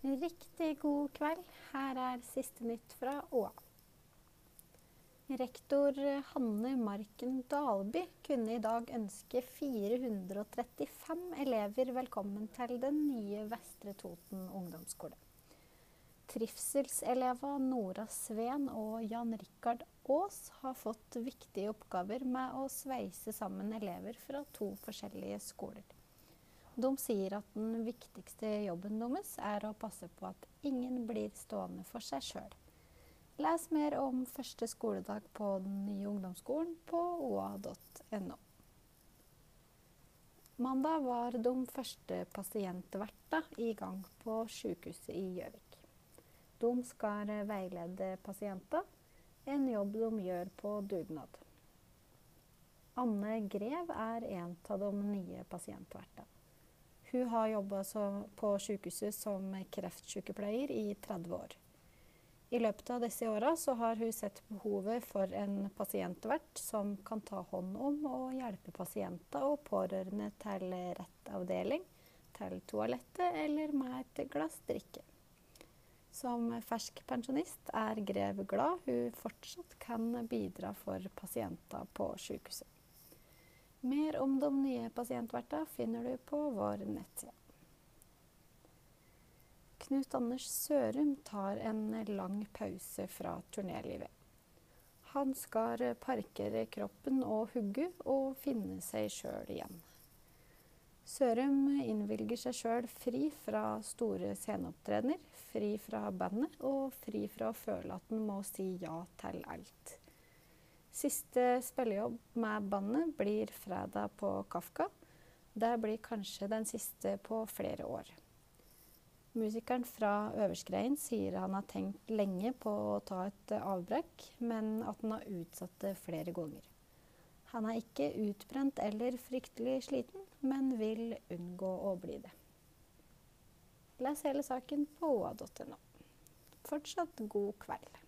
Riktig god kveld. Her er siste nytt fra Åa. Rektor Hanne Marken Dalby kunne i dag ønske 435 elever velkommen til den nye Vestre Toten ungdomsskole. Trivselseleva Nora Sveen og Jan Rikard Aas har fått viktige oppgaver med å sveise sammen elever fra to forskjellige skoler. De sier at den viktigste jobben deres er å passe på at ingen blir stående for seg sjøl. Les mer om første skoledag på den nye ungdomsskolen på oa.no. Mandag var de første pasientverta i gang på sykehuset i Gjøvik. De skal veilede pasienter, en jobb de gjør på dugnad. Anne Grev er en av de nye pasientvertene. Hun har jobba på sykehuset som kreftsykepleier i 30 år. I løpet av disse åra har hun sett behovet for en pasientvert som kan ta hånd om og hjelpe pasienter og pårørende til rett avdeling, til toalettet eller med et glass drikke. Som fersk pensjonist er Grev glad hun fortsatt kan bidra for pasienter på sykehuset. Mer om de nye pasientverta finner du på vår nettside. Knut Anders Sørum tar en lang pause fra turnélivet. Han skal parkere kroppen og hugge og finne seg sjøl igjen. Sørum innvilger seg sjøl fri fra store sceneopptredener, fri fra bandet og fri fra å føle at han må si ja til alt. Siste spillejobb med bandet blir fredag på Kafka. Det blir kanskje den siste på flere år. Musikeren fra Øverskreien sier han har tenkt lenge på å ta et avbrekk, men at han har utsatt det flere ganger. Han er ikke utbrent eller fryktelig sliten, men vil unngå å bli det. Les hele saken på oa.no. Fortsatt god kveld.